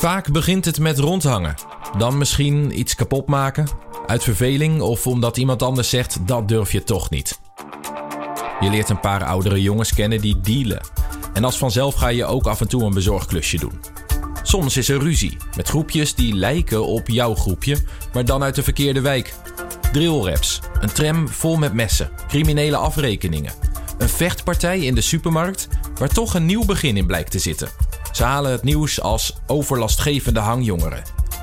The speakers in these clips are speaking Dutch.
Vaak begint het met rondhangen. Dan misschien iets kapot maken. Uit verveling of omdat iemand anders zegt dat durf je toch niet. Je leert een paar oudere jongens kennen die dealen. En als vanzelf ga je ook af en toe een bezorgklusje doen. Soms is er ruzie met groepjes die lijken op jouw groepje, maar dan uit de verkeerde wijk. Drillraps, een tram vol met messen, criminele afrekeningen. Een vechtpartij in de supermarkt waar toch een nieuw begin in blijkt te zitten. Halen het nieuws als overlastgevende hangjongeren.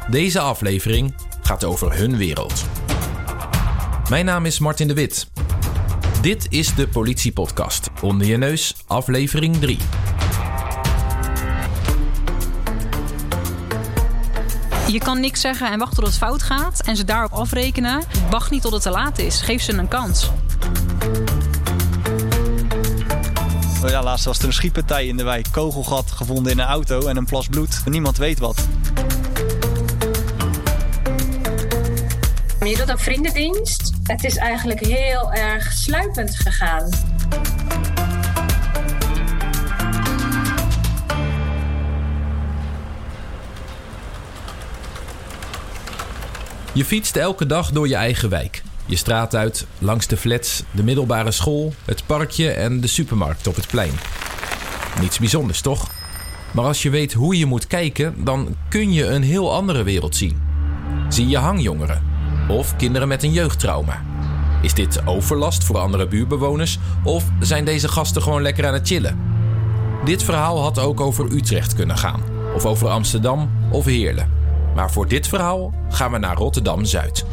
Deze aflevering gaat over hun wereld. Mijn naam is Martin de Wit. Dit is de Politiepodcast. Onder je neus, aflevering 3. Je kan niks zeggen en wachten tot het fout gaat en ze daarop afrekenen. Wacht niet tot het te laat is. Geef ze een kans. Ja, laatst was er een schietpartij in de wijk. Kogelgat gevonden in een auto en een plas bloed. Niemand weet wat. Je doet een vriendendienst. Het is eigenlijk heel erg sluipend gegaan. Je fietst elke dag door je eigen wijk. Je straat uit, langs de flats, de middelbare school, het parkje en de supermarkt op het plein. Niets bijzonders, toch? Maar als je weet hoe je moet kijken, dan kun je een heel andere wereld zien. Zie je hangjongeren of kinderen met een jeugdtrauma? Is dit overlast voor andere buurtbewoners of zijn deze gasten gewoon lekker aan het chillen? Dit verhaal had ook over Utrecht kunnen gaan, of over Amsterdam of Heerlen. Maar voor dit verhaal gaan we naar Rotterdam Zuid.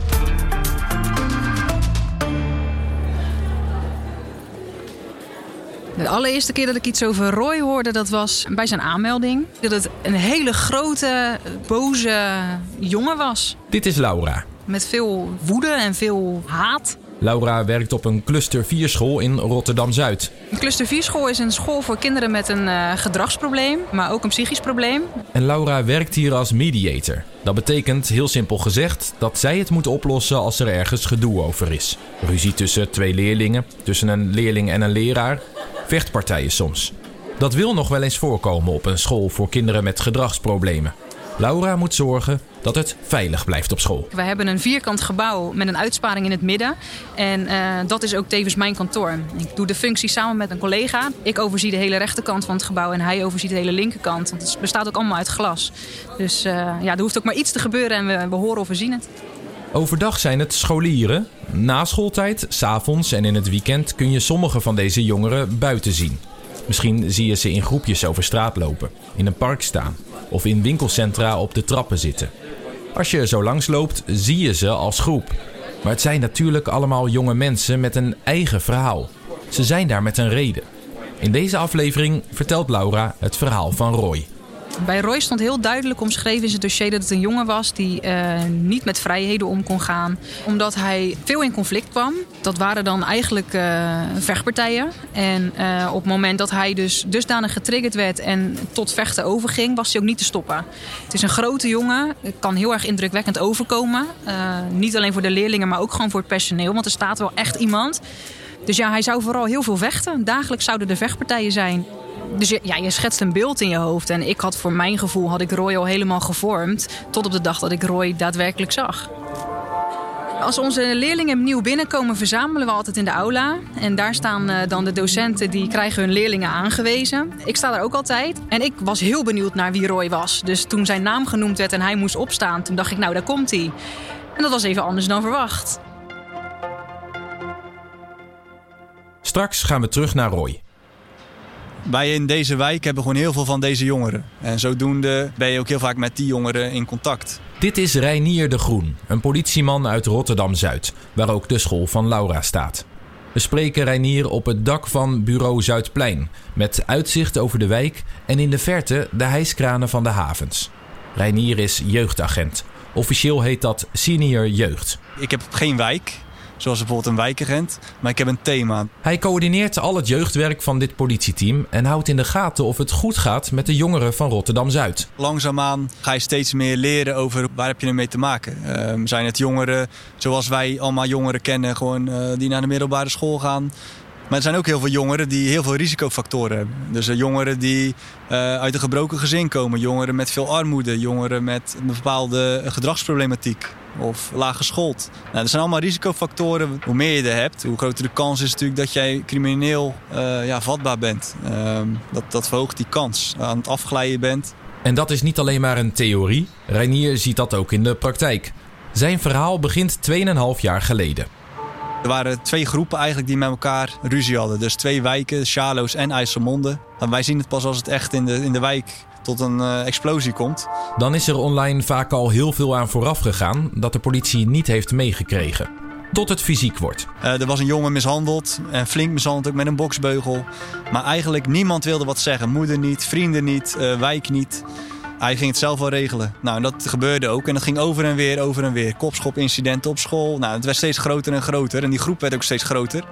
De allereerste keer dat ik iets over Roy hoorde, dat was bij zijn aanmelding. Dat het een hele grote, boze jongen was. Dit is Laura. Met veel woede en veel haat. Laura werkt op een cluster 4 school in Rotterdam Zuid. Een cluster 4 school is een school voor kinderen met een uh, gedragsprobleem, maar ook een psychisch probleem. En Laura werkt hier als mediator. Dat betekent, heel simpel gezegd, dat zij het moet oplossen als er ergens gedoe over is. Ruzie tussen twee leerlingen, tussen een leerling en een leraar, vechtpartijen soms. Dat wil nog wel eens voorkomen op een school voor kinderen met gedragsproblemen. Laura moet zorgen dat het veilig blijft op school. We hebben een vierkant gebouw met een uitsparing in het midden. En uh, dat is ook tevens mijn kantoor. Ik doe de functie samen met een collega. Ik overzie de hele rechterkant van het gebouw en hij overziet de hele linkerkant. Want het bestaat ook allemaal uit glas. Dus uh, ja, er hoeft ook maar iets te gebeuren en we, we horen of we zien het. Overdag zijn het scholieren. Na schooltijd, s'avonds en in het weekend kun je sommige van deze jongeren buiten zien. Misschien zie je ze in groepjes over straat lopen, in een park staan of in winkelcentra op de trappen zitten. Als je zo langs loopt, zie je ze als groep. Maar het zijn natuurlijk allemaal jonge mensen met een eigen verhaal. Ze zijn daar met een reden. In deze aflevering vertelt Laura het verhaal van Roy. Bij Roy stond heel duidelijk omschreven in zijn dossier dat het een jongen was die uh, niet met vrijheden om kon gaan. Omdat hij veel in conflict kwam. Dat waren dan eigenlijk uh, vechtpartijen. En uh, op het moment dat hij dus dusdanig getriggerd werd en tot vechten overging, was hij ook niet te stoppen. Het is een grote jongen, kan heel erg indrukwekkend overkomen. niet alleen voor de leerlingen, maar ook gewoon voor het personeel. Want er staat wel echt iemand. Dus ja, hij zou vooral heel veel vechten. Dagelijks zouden er vechtpartijen zijn dus je, ja, je schetst een beeld in je hoofd. En ik had voor mijn gevoel had ik Roy al helemaal gevormd. Tot op de dag dat ik Roy daadwerkelijk zag. Als onze leerlingen nieuw binnenkomen, verzamelen we altijd in de aula. En daar staan uh, dan de docenten die krijgen hun leerlingen aangewezen. Ik sta daar ook altijd. En ik was heel benieuwd naar wie Roy was. Dus toen zijn naam genoemd werd en hij moest opstaan, toen dacht ik, nou, daar komt hij. En dat was even anders dan verwacht. Straks gaan we terug naar Roy. Wij in deze wijk hebben gewoon heel veel van deze jongeren. En zodoende ben je ook heel vaak met die jongeren in contact. Dit is Reinier de Groen, een politieman uit Rotterdam-Zuid, waar ook de school van Laura staat. We spreken Reinier op het dak van bureau Zuidplein, met uitzicht over de wijk en in de verte de hijskranen van de havens. Reinier is jeugdagent. Officieel heet dat senior jeugd. Ik heb geen wijk, zoals bijvoorbeeld een wijkagent, maar ik heb een thema. Hij coördineert al het jeugdwerk van dit politieteam en houdt in de gaten of het goed gaat met de jongeren van Rotterdam-Zuid. Langzaamaan ga je steeds meer leren over waar heb je ermee te maken. Uh, zijn het jongeren zoals wij allemaal jongeren kennen, gewoon, uh, die naar de middelbare school gaan. Maar er zijn ook heel veel jongeren die heel veel risicofactoren hebben. Dus uh, jongeren die uh, uit een gebroken gezin komen, jongeren met veel armoede, jongeren met een bepaalde gedragsproblematiek of laag geschoold. Nou, dat zijn allemaal risicofactoren. Hoe meer je er hebt, hoe groter de kans is natuurlijk dat jij crimineel ja, vatbaar bent. Ehm, dat, dat verhoogt die kans. Aan het afglijden bent. En dat is niet alleen maar een theorie. Reinier ziet dat ook in de praktijk. Zijn verhaal begint 2,5 jaar geleden. Er waren twee groepen eigenlijk die met elkaar ruzie hadden. Dus twee wijken, Charloes en IJsselmonde. En wij zien het pas als het echt in de, in de wijk tot een uh, explosie komt. Dan is er online vaak al heel veel aan vooraf gegaan dat de politie niet heeft meegekregen. Tot het fysiek wordt. Uh, er was een jongen mishandeld en flink mishandeld ook met een boksbeugel. Maar eigenlijk niemand wilde wat zeggen. Moeder niet, vrienden niet, uh, wijk niet. Hij ging het zelf wel regelen. Nou, en dat gebeurde ook. En dat ging over en weer, over en weer. Kopschopincidenten op school. Nou, het werd steeds groter en groter. En die groep werd ook steeds groter.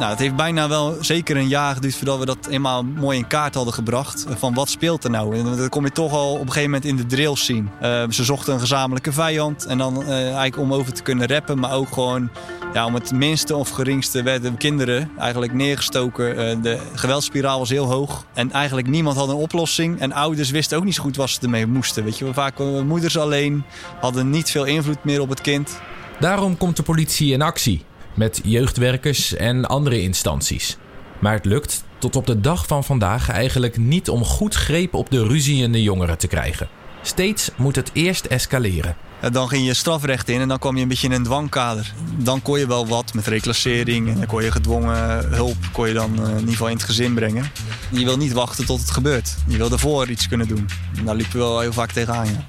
Nou, het heeft bijna wel zeker een jaar geduurd voordat we dat eenmaal mooi in kaart hadden gebracht. Van wat speelt er nou? En dan kom je toch al op een gegeven moment in de drills zien. Uh, ze zochten een gezamenlijke vijand. En dan uh, eigenlijk om over te kunnen rappen, maar ook gewoon ja, om het minste of geringste werden kinderen eigenlijk neergestoken. Uh, de geweldspiraal was heel hoog. En eigenlijk niemand had een oplossing. En ouders wisten ook niet zo goed wat ze ermee moesten. Weet je, vaak moeders alleen hadden niet veel invloed meer op het kind. Daarom komt de politie in actie met jeugdwerkers en andere instanties. Maar het lukt tot op de dag van vandaag eigenlijk niet om goed greep op de ruziende jongeren te krijgen. Steeds moet het eerst escaleren. Dan ging je strafrecht in en dan kwam je een beetje in een dwangkader. Dan kon je wel wat met reclassering en dan kon je gedwongen hulp kon je dan in ieder geval in het gezin brengen. Je wil niet wachten tot het gebeurt. Je wil ervoor iets kunnen doen. En daar liepen we wel heel vaak tegenaan.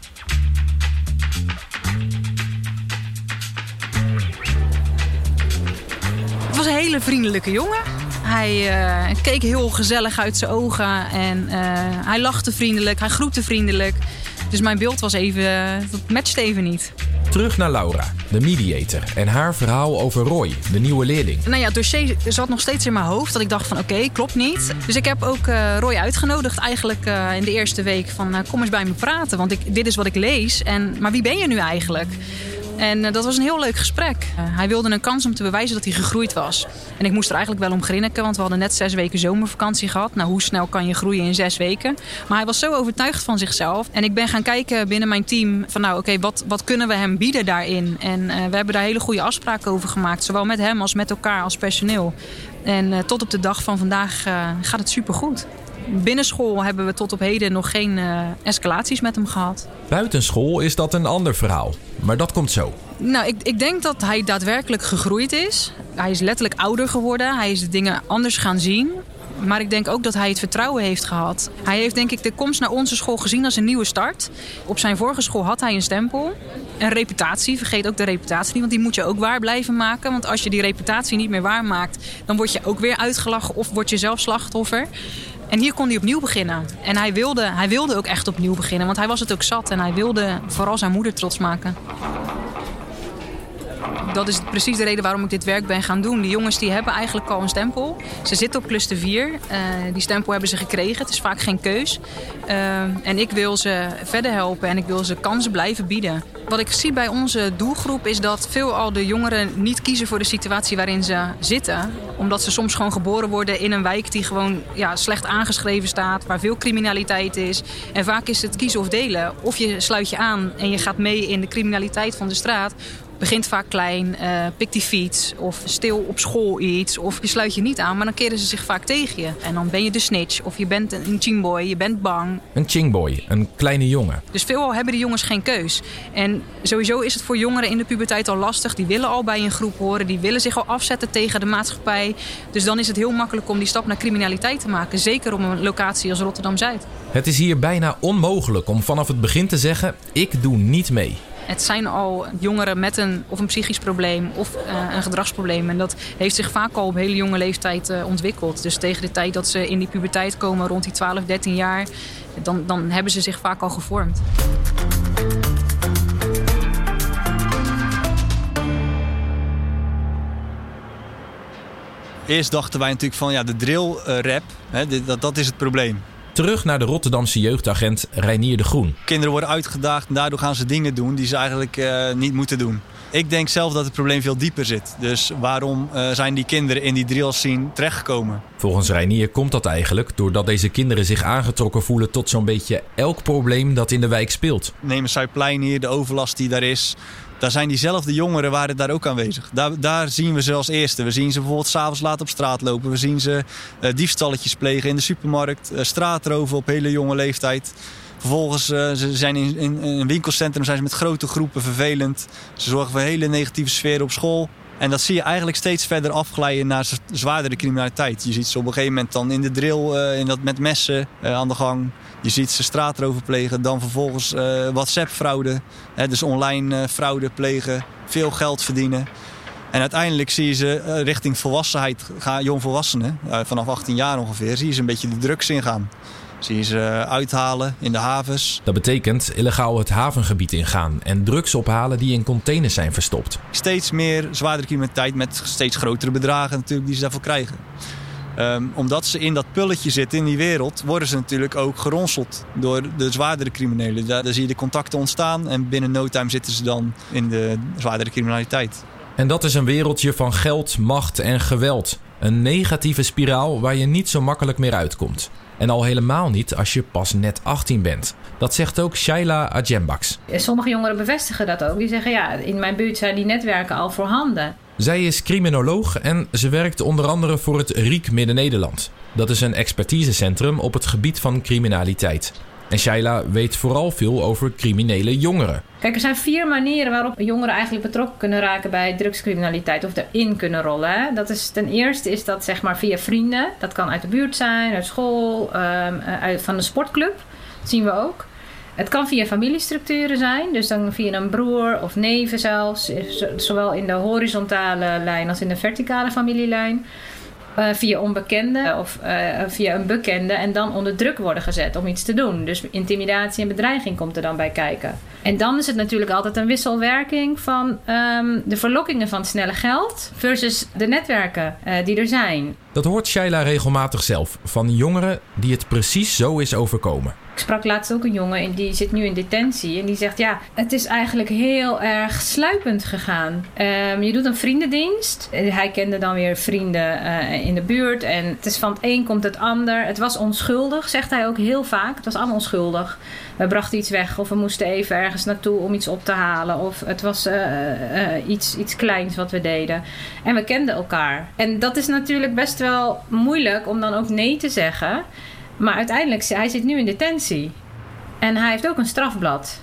Hele vriendelijke jongen. Hij uh, keek heel gezellig uit zijn ogen en uh, hij lachte vriendelijk, hij groette vriendelijk. Dus mijn beeld was even, dat matchte even niet. Terug naar Laura, de mediator, en haar verhaal over Roy, de nieuwe leerling. Nou ja, het dossier zat nog steeds in mijn hoofd. Dat ik dacht van oké, okay, klopt niet. Dus ik heb ook uh, Roy uitgenodigd eigenlijk uh, in de eerste week van uh, kom eens bij me praten. Want ik, dit is wat ik lees. En, maar wie ben je nu eigenlijk? En uh, dat was een heel leuk gesprek. Uh, hij wilde een kans om te bewijzen dat hij gegroeid was. En ik moest er eigenlijk wel om grinniken, want we hadden net zes weken zomervakantie gehad. Nou, hoe snel kan je groeien in zes weken? Maar hij was zo overtuigd van zichzelf. En ik ben gaan kijken binnen mijn team van nou, oké, wat, wat kunnen we hem bieden daarin? En uh, we hebben daar hele goede afspraken over gemaakt. Zowel met hem als met elkaar als personeel. En tot op de dag van vandaag gaat het supergoed. Binnenschool hebben we tot op heden nog geen escalaties met hem gehad. Buitenschool is dat een ander verhaal. Maar dat komt zo. Nou, ik, ik denk dat hij daadwerkelijk gegroeid is. Hij is letterlijk ouder geworden. Hij is de dingen anders gaan zien. Maar ik denk ook dat hij het vertrouwen heeft gehad. Hij heeft denk ik de komst naar onze school gezien als een nieuwe start. Op zijn vorige school had hij een stempel. Een reputatie, vergeet ook de reputatie niet, want die moet je ook waar blijven maken. Want als je die reputatie niet meer waar maakt, dan word je ook weer uitgelachen of word je zelf slachtoffer. En hier kon hij opnieuw beginnen. En hij wilde, hij wilde ook echt opnieuw beginnen, want hij was het ook zat. En hij wilde vooral zijn moeder trots maken. Dat is precies de reden waarom ik dit werk ben gaan doen. Die jongens die hebben eigenlijk al een stempel. Ze zitten op cluster 4. Uh, die stempel hebben ze gekregen. Het is vaak geen keus. Uh, en ik wil ze verder helpen en ik wil ze kansen blijven bieden. Wat ik zie bij onze doelgroep is dat veelal de jongeren niet kiezen voor de situatie waarin ze zitten. Omdat ze soms gewoon geboren worden in een wijk die gewoon ja, slecht aangeschreven staat. Waar veel criminaliteit is. En vaak is het kiezen of delen. Of je sluit je aan en je gaat mee in de criminaliteit van de straat begint vaak klein, uh, pik die fiets of stil op school iets. Of je sluit je niet aan, maar dan keren ze zich vaak tegen je. En dan ben je de snitch of je bent een chingboy, je bent bang. Een chingboy, een kleine jongen. Dus veelal hebben die jongens geen keus. En sowieso is het voor jongeren in de puberteit al lastig. Die willen al bij een groep horen, die willen zich al afzetten tegen de maatschappij. Dus dan is het heel makkelijk om die stap naar criminaliteit te maken. Zeker op een locatie als Rotterdam-Zuid. Het is hier bijna onmogelijk om vanaf het begin te zeggen: ik doe niet mee. Het zijn al jongeren met een, of een psychisch probleem of uh, een gedragsprobleem. En dat heeft zich vaak al op hele jonge leeftijd uh, ontwikkeld. Dus tegen de tijd dat ze in die puberteit komen, rond die 12, 13 jaar, dan, dan hebben ze zich vaak al gevormd. Eerst dachten wij natuurlijk van ja, de drill rap, hè, dat, dat is het probleem. Terug naar de Rotterdamse jeugdagent Reinier de Groen. Kinderen worden uitgedaagd en daardoor gaan ze dingen doen die ze eigenlijk uh, niet moeten doen. Ik denk zelf dat het probleem veel dieper zit. Dus waarom uh, zijn die kinderen in die drill scene terechtgekomen? Volgens Reinier komt dat eigenlijk doordat deze kinderen zich aangetrokken voelen tot zo'n beetje elk probleem dat in de wijk speelt. Neem een Zuidplein hier, de overlast die daar is. Daar zijn diezelfde jongeren waren daar ook aanwezig. Daar, daar zien we ze als eerste. We zien ze bijvoorbeeld s'avonds laat op straat lopen. We zien ze uh, diefstalletjes plegen in de supermarkt. Uh, straatroven op hele jonge leeftijd. Vervolgens uh, ze zijn in, in, in, een winkelcentrum zijn ze met grote groepen vervelend. Ze zorgen voor een hele negatieve sfeer op school. En dat zie je eigenlijk steeds verder afglijden naar zwaardere criminaliteit. Je ziet ze op een gegeven moment dan in de drill uh, in dat met messen uh, aan de gang. Je ziet ze straatrover plegen. Dan vervolgens WhatsApp-fraude. dus online fraude plegen. Veel geld verdienen. En uiteindelijk zie je ze richting volwassenheid, jongvolwassenen, vanaf 18 jaar ongeveer, zie je ze een beetje de drugs ingaan. Zie je ze uithalen in de havens. Dat betekent illegaal het havengebied ingaan en drugs ophalen die in containers zijn verstopt. Steeds meer zwaardere criminaliteit met steeds grotere bedragen natuurlijk die ze daarvoor krijgen. Um, omdat ze in dat pulletje zitten in die wereld, worden ze natuurlijk ook geronseld door de zwaardere criminelen. Daar, daar zie je de contacten ontstaan en binnen no time zitten ze dan in de zwaardere criminaliteit. En dat is een wereldje van geld, macht en geweld. Een negatieve spiraal waar je niet zo makkelijk meer uitkomt. En al helemaal niet als je pas net 18 bent. Dat zegt ook Shaila Ajembaks. Sommige jongeren bevestigen dat ook. Die zeggen ja, in mijn buurt zijn die netwerken al voorhanden. Zij is criminoloog en ze werkt onder andere voor het RIEK Midden-Nederland. Dat is een expertisecentrum op het gebied van criminaliteit. En Shaila weet vooral veel over criminele jongeren. Kijk, er zijn vier manieren waarop jongeren eigenlijk betrokken kunnen raken bij drugscriminaliteit of erin kunnen rollen. Dat is, ten eerste is dat zeg maar via vrienden. Dat kan uit de buurt zijn, uit school, um, uit, van een sportclub. Dat zien we ook. Het kan via familiestructuren zijn, dus dan via een broer of neven zelfs, zowel in de horizontale lijn als in de verticale familielijn. Uh, via onbekenden of uh, via een bekende en dan onder druk worden gezet om iets te doen. Dus intimidatie en bedreiging komt er dan bij kijken. En dan is het natuurlijk altijd een wisselwerking van um, de verlokkingen van snelle geld versus de netwerken uh, die er zijn. Dat hoort Shaila regelmatig zelf van jongeren die het precies zo is overkomen. Ik sprak laatst ook een jongen en die zit nu in detentie. En die zegt: Ja, het is eigenlijk heel erg sluipend gegaan. Um, je doet een vriendendienst. Hij kende dan weer vrienden uh, in de buurt. En het is van het een komt het ander. Het was onschuldig, zegt hij ook heel vaak. Het was allemaal onschuldig. We brachten iets weg of we moesten even ergens naartoe om iets op te halen. Of het was uh, uh, iets, iets kleins wat we deden. En we kenden elkaar. En dat is natuurlijk best wel moeilijk om dan ook nee te zeggen. Maar uiteindelijk, hij zit nu in detentie. En hij heeft ook een strafblad.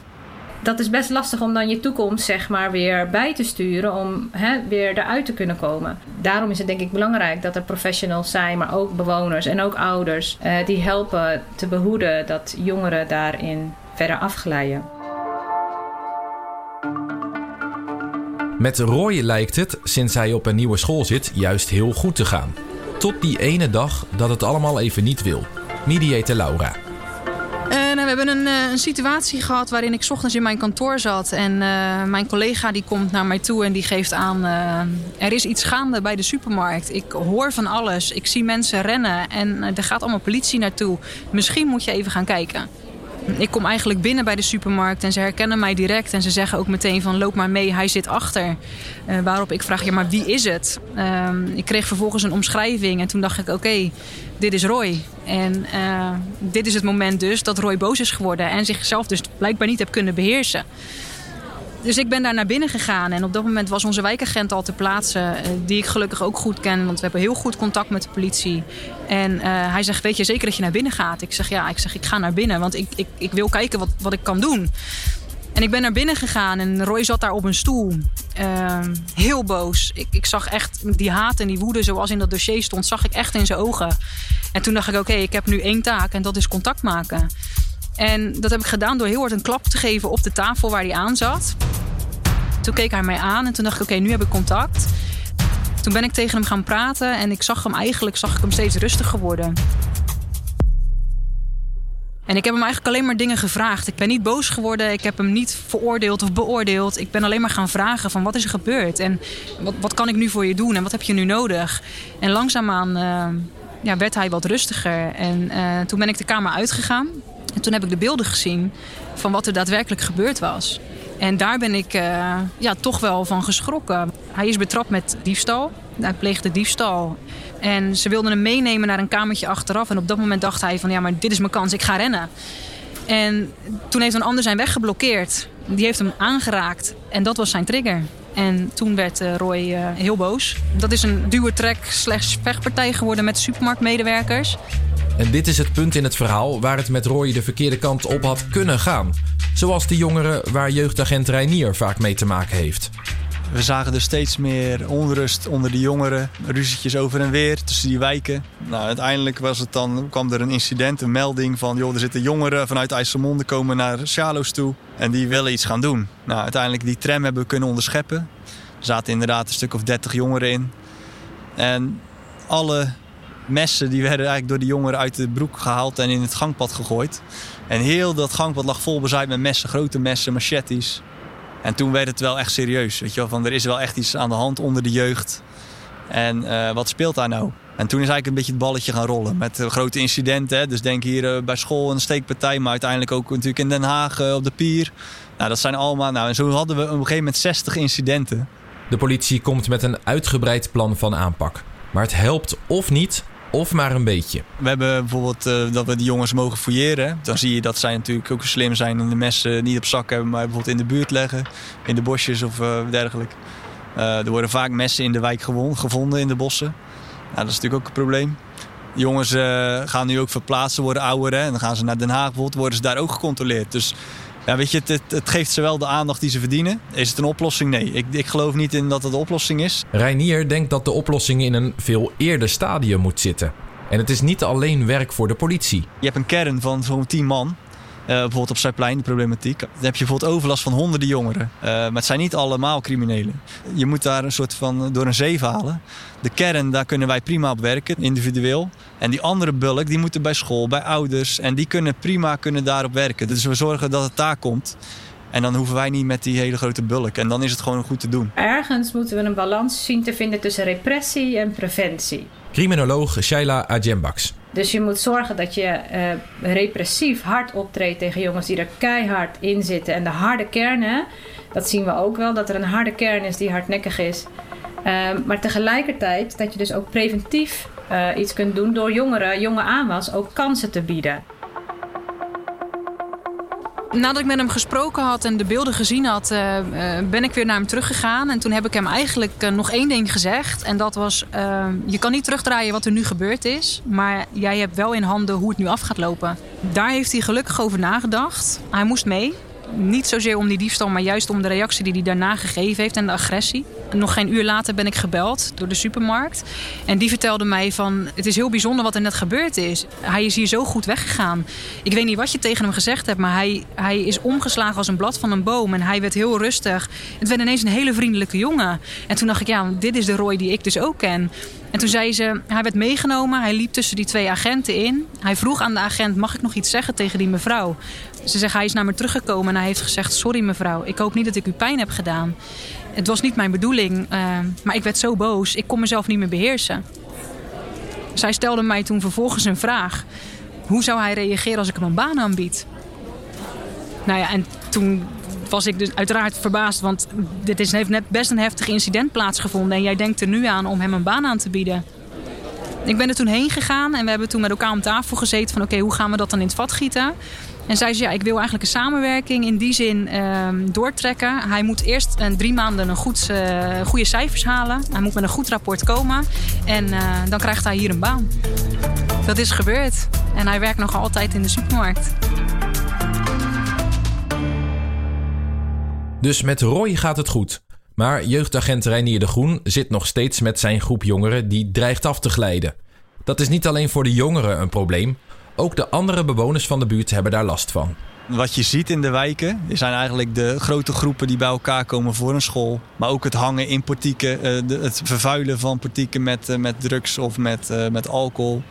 Dat is best lastig om dan je toekomst zeg maar weer bij te sturen om hè, weer eruit te kunnen komen. Daarom is het denk ik belangrijk dat er professionals zijn, maar ook bewoners en ook ouders eh, die helpen te behoeden dat jongeren daarin verder afglijden. Met Roy lijkt het, sinds hij op een nieuwe school zit, juist heel goed te gaan. Tot die ene dag dat het allemaal even niet wil mediator Laura. Uh, nou, we hebben een, uh, een, situatie gehad waarin ik ochtends in mijn kantoor zat. En uh, mijn collega die komt naar mij toe en die geeft aan... er is iets gaande bij de supermarkt. Ik hoor van alles. Ik zie mensen rennen en er gaat allemaal politie naartoe. Misschien moet je even gaan kijken. Ik kom eigenlijk binnen bij de supermarkt en ze herkennen mij direct. En ze zeggen ook meteen van loop maar mee, hij zit achter. Uh, waarop ik vraag, ja maar wie is het? Uh, ik kreeg vervolgens een omschrijving en toen dacht ik oké, dit is Roy. En uh, dit is het moment dus dat Roy boos is geworden en zichzelf dus blijkbaar niet heeft kunnen beheersen. Dus ik ben daar naar binnen gegaan en op dat moment was onze wijkagent al te plaatsen, die ik gelukkig ook goed ken, want we hebben heel goed contact met de politie. En uh, hij zegt, weet je zeker dat je naar binnen gaat? Ik zeg, ja, ik, zeg, ik ga naar binnen, want ik, ik, ik wil kijken wat, wat ik kan doen. En ik ben naar binnen gegaan en Roy zat daar op een stoel. Uh, heel boos. Ik, ik zag echt die haat en die woede zoals in dat dossier stond, zag ik echt in zijn ogen. En toen dacht ik, oké, ik heb nu één taak en dat is contact maken. En dat heb ik gedaan door heel hard een klap te geven op de tafel waar hij aan zat. Toen keek hij mij aan en toen dacht ik, oké, nu heb ik contact. Toen ben ik tegen hem gaan praten en ik zag hem eigenlijk zag ik hem steeds rustiger worden. En ik heb hem eigenlijk alleen maar dingen gevraagd. Ik ben niet boos geworden. Ik heb hem niet veroordeeld of beoordeeld. Ik ben alleen maar gaan vragen van wat is er gebeurd? En wat, wat kan ik nu voor je doen? En wat heb je nu nodig? En langzaamaan uh, ja, werd hij wat rustiger. En uh, toen ben ik de kamer uitgegaan. En toen heb ik de beelden gezien van wat er daadwerkelijk gebeurd was. En daar ben ik uh, ja, toch wel van geschrokken. Hij is betrapt met diefstal. Hij pleegde diefstal. En ze wilden hem meenemen naar een kamertje achteraf. En op dat moment dacht hij van ja, maar dit is mijn kans, ik ga rennen. En toen heeft een ander zijn weg geblokkeerd. Die heeft hem aangeraakt. En dat was zijn trigger. En toen werd uh, Roy uh, heel boos. Dat is een duwertrek slash vechtpartij geworden met supermarktmedewerkers. En dit is het punt in het verhaal waar het met Roy de verkeerde kant op had kunnen gaan. Zoals de jongeren waar jeugdagent Reinier vaak mee te maken heeft. We zagen dus steeds meer onrust onder de jongeren. Ruzietjes over en weer tussen die wijken. Nou, uiteindelijk was het dan, kwam er een incident, een melding van... joh, er zitten jongeren vanuit IJsselmonde komen naar Charloes toe. En die willen iets gaan doen. Nou, uiteindelijk die tram hebben we kunnen onderscheppen. Er zaten inderdaad een stuk of dertig jongeren in. En alle messen die werden eigenlijk door de jongeren uit de broek gehaald en in het gangpad gegooid. En heel dat gangpad lag vol bezaaid met messen, grote messen, machetes. En toen werd het wel echt serieus. Weet je wel, van er is wel echt iets aan de hand onder de jeugd. En uh, wat speelt daar nou? En toen is eigenlijk een beetje het balletje gaan rollen. Met uh, grote incidenten. Hè? Dus denk hier uh, bij school een steekpartij. Maar uiteindelijk ook natuurlijk in Den Haag op de pier. Nou, dat zijn allemaal... Nou, en zo hadden we op een gegeven moment 60 incidenten. De politie komt met een uitgebreid plan van aanpak. Maar het helpt of niet of maar een beetje. We hebben bijvoorbeeld uh, dat we die jongens mogen fouilleren. Dan zie je dat zij natuurlijk ook slim zijn en de messen niet op zak hebben, maar bijvoorbeeld in de buurt leggen, in de bosjes of uh, dergelijke. Uh, er worden vaak messen in de wijk gevonden in de bossen. Nou, dat is natuurlijk ook een probleem. Jongens gaan nu ook verplaatsen, worden ouder. Hè? En dan gaan ze naar Den Haag bijvoorbeeld, worden ze daar ook gecontroleerd. Dus ja, weet je, het, het, geeft ze wel de aandacht die ze verdienen. Is het een oplossing? Nee. Ik, ik geloof niet in dat het de oplossing is. Reinier denkt dat de oplossing in een veel eerder stadium moet zitten. En het is niet alleen werk voor de politie. Je hebt een kern van zo'n 10 man. Uh, bijvoorbeeld op Zuidplein, de problematiek. Dan heb je bijvoorbeeld overlast van honderden jongeren. Uh, maar het zijn niet allemaal criminelen. Je moet daar een soort van door een zeef halen. De kern, daar kunnen wij prima op werken, individueel. En die andere bulk, die moeten bij school, bij ouders. En die kunnen prima kunnen daarop werken. Dus we zorgen dat het daar komt. En dan hoeven wij niet met die hele grote bulk. En dan is het gewoon goed te doen. Ergens moeten we een balans zien te vinden tussen repressie en preventie. Criminoloog Shaila Ajembaks. Dus je moet zorgen dat je uh, repressief hard optreedt tegen jongens die er keihard in zitten. En de harde kernen, dat zien we ook wel, dat er een harde kern is die hardnekkig is. Uh, maar tegelijkertijd dat je dus ook preventief uh, iets kunt doen door jongeren, jonge aanwas, ook kansen te bieden. Nadat ik met hem gesproken had en de beelden gezien had, uh, ben ik weer naar hem teruggegaan. En toen heb ik hem eigenlijk uh, nog één ding gezegd. En dat was: Je kan niet terugdraaien wat er nu gebeurd is. Maar jij hebt wel in handen hoe het nu af gaat lopen. Daar heeft hij gelukkig over nagedacht. Hij moest mee. Niet zozeer om die diefstal, maar juist om de reactie die hij daarna gegeven heeft en de agressie. Nog geen uur later ben ik gebeld door de supermarkt. En die vertelde mij van, het is heel bijzonder wat er net gebeurd is. Hij is hier zo goed weggegaan. Ik weet niet wat je tegen hem gezegd hebt, maar hij, hij is omgeslagen als een blad van een boom. En hij werd heel rustig. Het werd ineens een hele vriendelijke jongen. En toen dacht ik, ja, dit is de Roy die ik dus ook ken. En toen zei ze, hij werd meegenomen, hij liep tussen die twee agenten in. Hij vroeg aan de agent, mag ik nog iets zeggen tegen die mevrouw? Ze zegt, hij is naar me teruggekomen en hij heeft gezegd, sorry mevrouw, ik hoop niet dat ik u pijn heb gedaan. Het was niet mijn bedoeling, uh, maar ik werd zo boos, ik kon mezelf niet meer beheersen. Zij stelde mij toen vervolgens een vraag. Hoe zou hij reageren als ik hem een baan aanbied? Nou ja, en toen was ik dus uiteraard verbaasd, want dit is, heeft net best een heftig incident plaatsgevonden. En jij denkt er nu aan om hem een baan aan te bieden. Ik ben er toen heen gegaan en we hebben toen met elkaar om tafel gezeten van oké, hoe gaan we dat dan in het vat gieten? En zei ze, ja, ik wil eigenlijk een samenwerking in die zin uh, doortrekken. Hij moet eerst uh, drie maanden een goed, uh, goede cijfers halen. Hij moet met een goed rapport komen. En eh, dan krijgt hij hier een baan. Dat is gebeurd. En hij werkt nog altijd in de supermarkt. Dus met Roy gaat het goed. Maar jeugdagent Reinier de Groen zit nog steeds met zijn groep jongeren die dreigt af te glijden. Dat is niet alleen voor de jongeren een probleem, ook de andere bewoners van de buurt hebben daar last van. Wat je ziet in de wijken zijn eigenlijk de grote groepen die bij elkaar komen voor een school. Maar ook het hangen in portieken, eh, het vervuilen van portieken met, eh, met drugs of met, eh, met alcohol.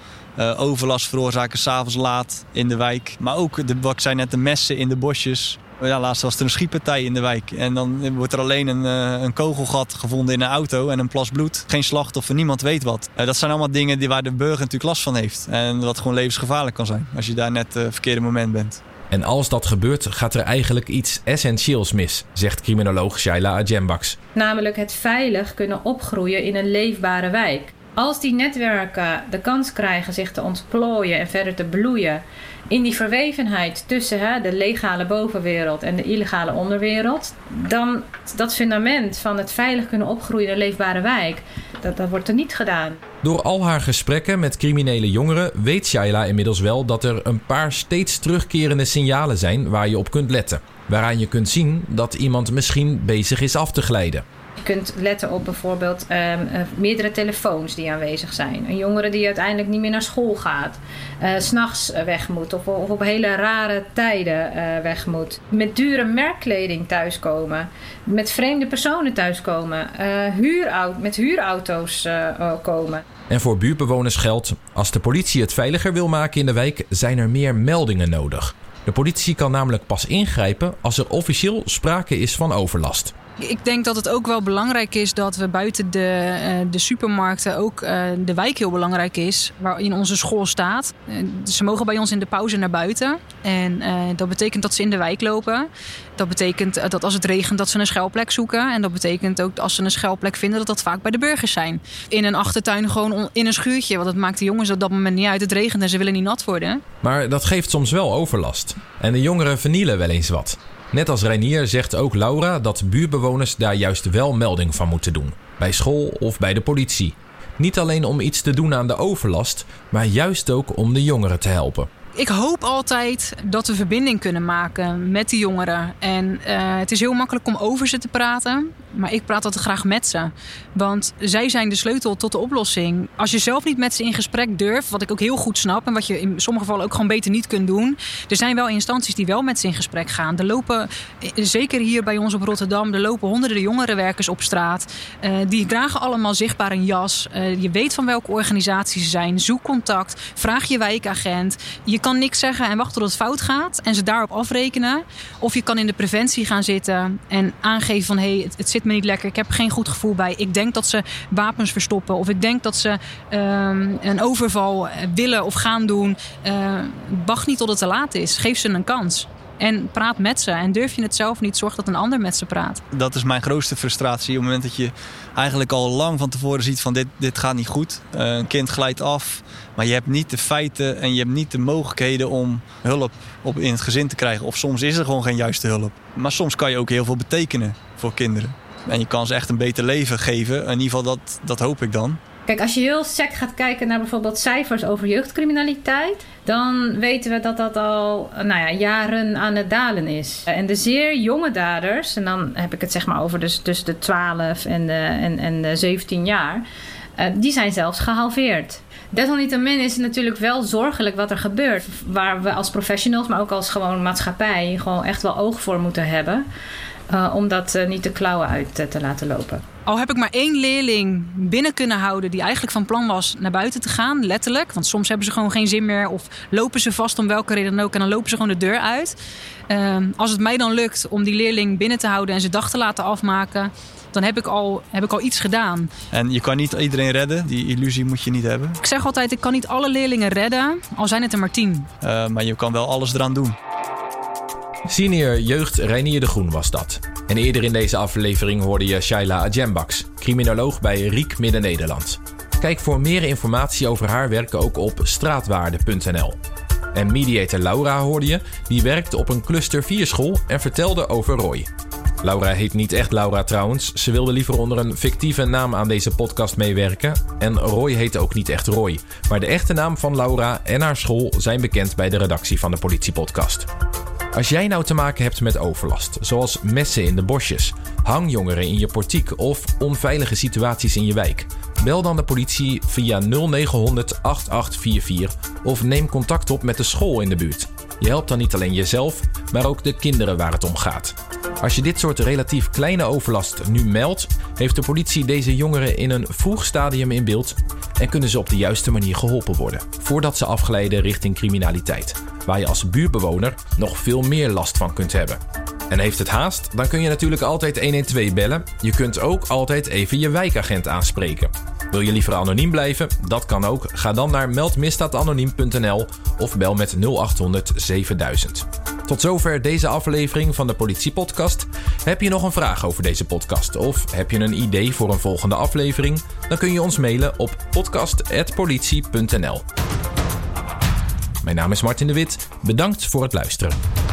Overlast veroorzaken s'avonds laat in de wijk. Maar ook, de, wat ik zei net, de messen in de bosjes. Ja, laatst was er een schietpartij in de wijk. En dan wordt er alleen een, een kogelgat gevonden in een auto en een plas bloed. Geen slachtoffer, niemand weet wat. dat zijn allemaal dingen die, waar de burger natuurlijk last van heeft. En wat gewoon levensgevaarlijk kan zijn als je daar net uh, verkeerde moment bent. En als dat gebeurt, gaat er eigenlijk iets essentieels mis, zegt criminoloog Shaila Ajembaks. Namelijk het veilig kunnen opgroeien in een leefbare wijk. Als die netwerken de kans krijgen zich te ontplooien en verder te bloeien in die verwevenheid tussen hè, de legale bovenwereld en de illegale onderwereld, dan dat fundament van het veilig kunnen opgroeien in een leefbare wijk, dat, dat wordt er niet gedaan. Door al haar gesprekken met criminele jongeren weet Shaila inmiddels wel dat er een paar steeds terugkerende signalen zijn waar je op kunt letten. Waaraan je kunt zien dat iemand misschien bezig is af te glijden. Je kunt letten op bijvoorbeeld um, uh, meerdere telefoons die aanwezig zijn. Een jongere die uiteindelijk niet meer naar school gaat. Uh, S'nachts weg moet of, op hele rare tijden uh, weg moet. Met dure merkkleding thuiskomen. Met vreemde personen thuiskomen. met huurauto's komen. En voor buurtbewoners geldt, als de politie het veiliger wil maken in de wijk, zijn er meer meldingen nodig. De politie kan namelijk pas ingrijpen als er officieel sprake is van overlast. Ik denk dat het ook wel belangrijk is dat we buiten de, uh, de supermarkten ook uh, de wijk heel belangrijk is, waarin onze school staat. Uh, ze mogen bij ons in de pauze naar buiten. En dat betekent dat ze in de wijk lopen. Dat betekent dat als het regent dat ze een schuilplek zoeken. En dat betekent ook als ze een schuilplek vinden dat dat vaak bij de burgers zijn. In een achtertuin gewoon in een schuurtje. Want dat maakt de jongens op dat moment niet uit. Het regent en ze willen niet nat worden. Maar dat geeft soms wel overlast. En de jongeren vernielen wel eens wat. Net als Reinier zegt ook Laura dat buurbewoners daar juist wel melding van moeten doen. Bij school of bij de politie. Niet alleen om iets te doen aan de overlast, maar juist ook om de jongeren te helpen ik hoop altijd dat we verbinding kunnen maken met die jongeren. En uh, het is heel makkelijk om over ze te praten. Maar ik praat altijd graag met ze. Want zij zijn de sleutel tot de oplossing. Als je zelf niet met ze in gesprek durft, wat ik ook heel goed snap. En wat je in sommige gevallen ook gewoon beter niet kunt doen. Er zijn wel instanties die wel met ze in gesprek gaan. Er lopen, eh, zeker hier bij ons op Rotterdam, er lopen honderden jongerenwerkers op straat. Uh, die dragen allemaal zichtbaar een jas. Je weet van welke organisaties ze zijn. Zoek contact. Vraag je wijkagent. Je kan niks zeggen en wachten tot het fout gaat en ze daarop afrekenen. Of je kan in de preventie gaan zitten en aangeven van hé, hey, het, zit me niet lekker, ik heb geen goed gevoel bij. Ik denk dat ze wapens verstoppen of ik denk dat ze um, een overval willen of gaan doen. Uh, wacht niet tot het te laat is. Geef ze een kans. En praat met ze. En durf je het zelf niet, zorg dat een ander met ze praat. Dat is mijn grootste frustratie. Op het moment dat je eigenlijk al lang van tevoren ziet van dit, dit gaat niet goed. Uh, een kind glijdt af. Maar je hebt niet de feiten en je hebt niet de mogelijkheden om hulp op, in het gezin te krijgen. Of soms is er gewoon geen juiste hulp. Maar soms kan je ook heel veel betekenen voor kinderen. En je kan ze echt een beter leven geven. In ieder geval dat, dat hoop ik dan. Kijk, als je heel sec gaat kijken naar bijvoorbeeld cijfers over jeugdcriminaliteit, dan weten we dat dat al nou ja, jaren aan het dalen is. En de zeer jonge daders, en dan heb ik het zeg maar over dus tussen de 12 en de, en, en de 17 jaar, uh, die zijn zelfs gehalveerd. Desalniettemin is het natuurlijk wel zorgelijk wat er gebeurt. Waar we als professionals, maar ook als gewoon maatschappij, gewoon echt wel oog voor moeten hebben. Uh, om dat uh, niet de klauwen uit te laten lopen. Al heb ik maar één leerling binnen kunnen houden die eigenlijk van plan was naar buiten te gaan, letterlijk. Want soms hebben ze gewoon geen zin meer of lopen ze vast om welke reden dan ook en dan lopen ze gewoon de deur uit. als het mij dan lukt om die leerling binnen te houden en zijn dag te laten afmaken, dan heb ik, al, heb ik al iets gedaan. En je kan niet iedereen redden, die illusie moet je niet hebben. Ik zeg altijd, ik kan niet alle leerlingen redden, al zijn het er maar tien. maar je kan wel alles eraan doen. Senior jeugd Reinier de Groen was dat. En eerder in deze aflevering hoorde je Shaila Ajembaks, criminoloog bij Riek Midden-Nederland. Kijk voor meer informatie over haar werk ook op straatwaarde.nl. En mediator Laura hoorde je, die werkt op een cluster 4 school en vertelde over Roy. Laura heet niet echt Laura trouwens. Ze wilde liever onder een fictieve naam aan deze podcast meewerken. En Roy heet ook niet echt Roy. Maar de echte naam van Laura en haar school zijn bekend bij de redactie van de Politiepodcast. Als jij nou te maken hebt met overlast, zoals messen in de bosjes, hangjongeren in je portiek of onveilige situaties in je wijk, bel dan de politie via 0900 8844 of neem contact op met de school in de buurt. Je helpt dan niet alleen jezelf, maar ook de kinderen waar het om gaat. Als je dit soort relatief kleine overlast nu meldt, heeft de politie deze jongeren in een vroeg stadium in beeld en kunnen ze op de juiste manier geholpen worden, voordat ze afglijden richting criminaliteit, waar je als buurtbewoner nog veel meer last van kunt hebben. En heeft het haast, dan kun je natuurlijk altijd 112 bellen. Je kunt ook altijd even je wijkagent aanspreken. Wil je liever anoniem blijven? Dat kan ook. Ga dan naar meldmisdaadanoniem.nl of bel met 0800 7000. Tot zover deze aflevering van de Politiepodcast. Heb je nog een vraag over deze podcast of heb je een idee voor een volgende aflevering? Dan kun je ons mailen op podcast.politie.nl. Mijn naam is Martin de Wit. Bedankt voor het luisteren.